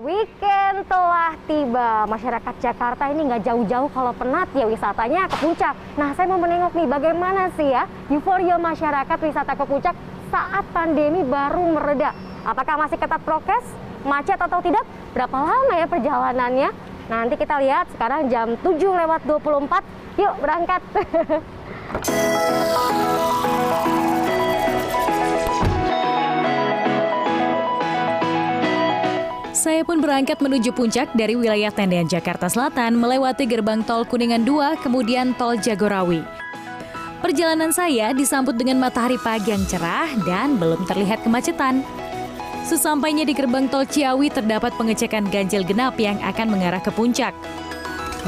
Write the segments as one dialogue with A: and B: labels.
A: Weekend telah tiba. Masyarakat Jakarta ini nggak jauh-jauh kalau penat ya wisatanya ke puncak. Nah, saya mau menengok nih bagaimana sih ya euforia masyarakat wisata ke puncak saat pandemi baru mereda. Apakah masih ketat prokes, macet atau tidak? Berapa lama ya perjalanannya? Nanti kita lihat sekarang jam 7 lewat 24. Yuk berangkat.
B: Saya pun berangkat menuju puncak dari wilayah Tendean Jakarta Selatan melewati gerbang tol Kuningan 2 kemudian tol Jagorawi. Perjalanan saya disambut dengan matahari pagi yang cerah dan belum terlihat kemacetan. Sesampainya di gerbang tol Ciawi terdapat pengecekan ganjil genap yang akan mengarah ke puncak.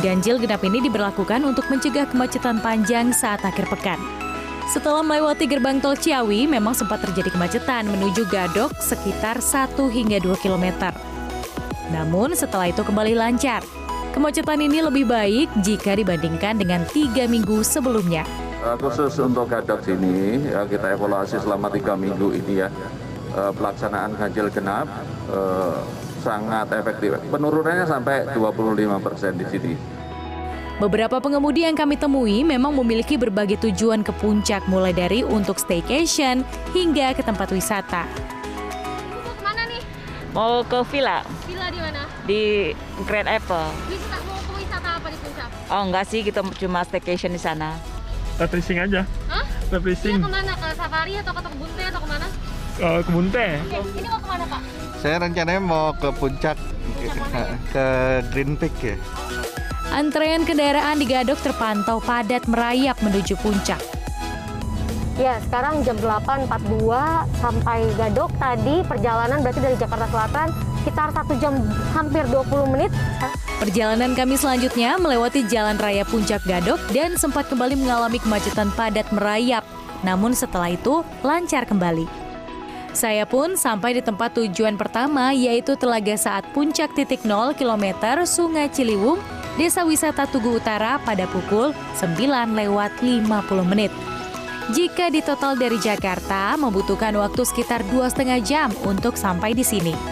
B: Ganjil genap ini diberlakukan untuk mencegah kemacetan panjang saat akhir pekan. Setelah melewati gerbang tol Ciawi, memang sempat terjadi kemacetan menuju Gadok sekitar 1 hingga 2 kilometer. Namun setelah itu kembali lancar. Kemacetan ini lebih baik jika dibandingkan dengan tiga minggu sebelumnya.
C: Uh, khusus untuk gadok sini ya, kita evaluasi selama tiga minggu ini ya uh, pelaksanaan ganjil genap uh, sangat efektif. Penurunannya sampai 25 persen di sini.
B: Beberapa pengemudi yang kami temui memang memiliki berbagai tujuan ke puncak mulai dari untuk staycation hingga ke tempat wisata.
A: Mau ke mana nih?
D: Mau ke Villa
A: di mana?
D: di Grand Apple.
A: Wisata mau ke wisata apa di puncak?
D: Oh enggak sih, kita cuma staycation di sana.
E: refreshing aja
A: Hah?
E: refreshing
A: Iya ke mana? Ke safari atau ke kebun teh atau ke mana?
E: uh, kebun teh
A: Oke, ini mau ke mana Pak?
F: Saya rencananya mau ke puncak, ke Green Peak ya.
B: Antrean kendaraan di Gadok terpantau padat merayap menuju puncak.
A: Ya, sekarang jam 8.42 sampai Gadok tadi perjalanan berarti dari Jakarta Selatan sekitar satu jam hampir 20 menit.
B: Perjalanan kami selanjutnya melewati Jalan Raya Puncak Gadok dan sempat kembali mengalami kemacetan padat merayap. Namun setelah itu lancar kembali. Saya pun sampai di tempat tujuan pertama yaitu Telaga Saat Puncak titik 0 km Sungai Ciliwung, Desa Wisata Tugu Utara pada pukul 9 lewat 50 menit. Jika di total dari Jakarta membutuhkan waktu sekitar dua setengah jam untuk sampai di sini.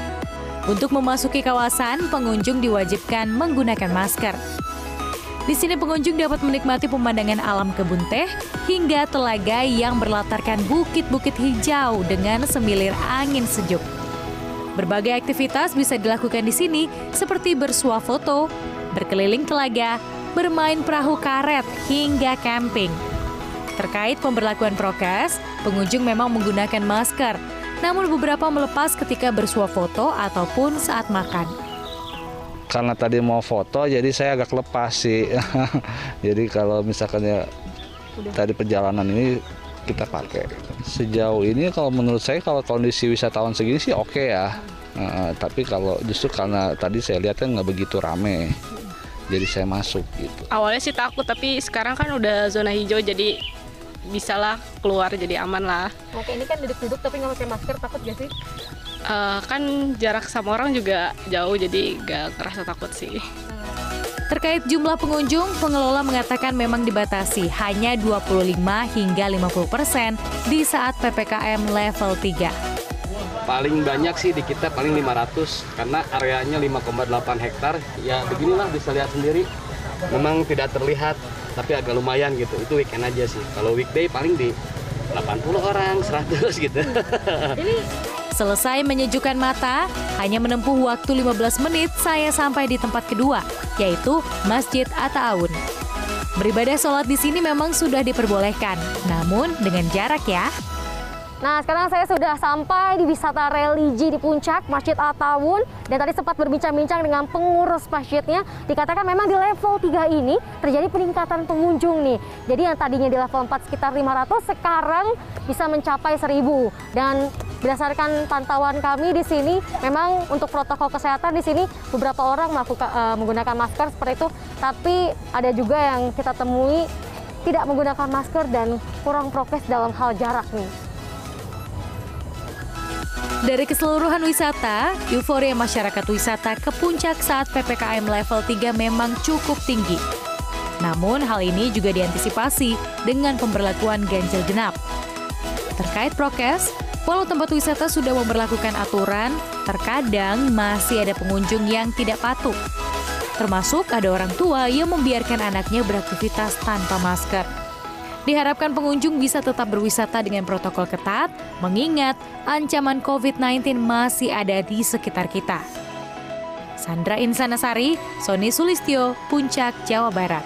B: Untuk memasuki kawasan, pengunjung diwajibkan menggunakan masker. Di sini pengunjung dapat menikmati pemandangan alam kebun teh hingga telaga yang berlatarkan bukit-bukit hijau dengan semilir angin sejuk. Berbagai aktivitas bisa dilakukan di sini seperti bersuah foto, berkeliling telaga, bermain perahu karet, hingga camping. Terkait pemberlakuan prokes, pengunjung memang menggunakan masker, namun beberapa melepas ketika bersuah foto ataupun saat makan.
G: karena tadi mau foto jadi saya agak lepas sih. Jadi kalau misalkan ya tadi perjalanan ini kita pakai. Sejauh ini kalau menurut saya kalau kondisi wisatawan segini sih oke ya. Eh, tapi kalau justru karena tadi saya lihatnya nggak begitu rame. Jadi saya masuk gitu.
H: Awalnya sih takut tapi sekarang kan udah zona hijau jadi bisalah keluar jadi aman lah
A: Oke, ini kan duduk-duduk tapi nggak pakai masker, takut gak sih?
H: Eh, kan jarak sama orang juga jauh jadi gak kerasa takut sih
B: Terkait jumlah pengunjung, pengelola mengatakan memang dibatasi hanya 25 hingga 50 persen di saat PPKM level 3.
I: paling banyak sih di kita paling 500 karena areanya 5,8 hektar ya beginilah bisa lihat sendiri memang tidak terlihat tapi agak lumayan gitu itu weekend aja sih kalau weekday paling di 80 orang 100 gitu
B: Selesai menyejukkan mata, hanya menempuh waktu 15 menit saya sampai di tempat kedua, yaitu Masjid Atta-Awun. Beribadah sholat di sini memang sudah diperbolehkan, namun dengan jarak ya.
A: Nah, sekarang saya sudah sampai di wisata religi di puncak Masjid At-Tawun dan tadi sempat berbincang-bincang dengan pengurus masjidnya. Dikatakan memang di level 3 ini terjadi peningkatan pengunjung nih. Jadi yang tadinya di level 4 sekitar 500 sekarang bisa mencapai 1000 dan berdasarkan pantauan kami di sini memang untuk protokol kesehatan di sini beberapa orang melakukan eh, menggunakan masker seperti itu, tapi ada juga yang kita temui tidak menggunakan masker dan kurang prokes dalam hal jarak nih.
B: Dari keseluruhan wisata, euforia masyarakat wisata ke puncak saat PPKM level 3 memang cukup tinggi. Namun hal ini juga diantisipasi dengan pemberlakuan ganjil genap. Terkait prokes, Walau tempat wisata sudah memperlakukan aturan, terkadang masih ada pengunjung yang tidak patuh. Termasuk ada orang tua yang membiarkan anaknya beraktivitas tanpa masker. Diharapkan pengunjung bisa tetap berwisata dengan protokol ketat, mengingat ancaman COVID-19 masih ada di sekitar kita. Sandra Insanasari, Sony Sulistyo, Puncak, Jawa Barat.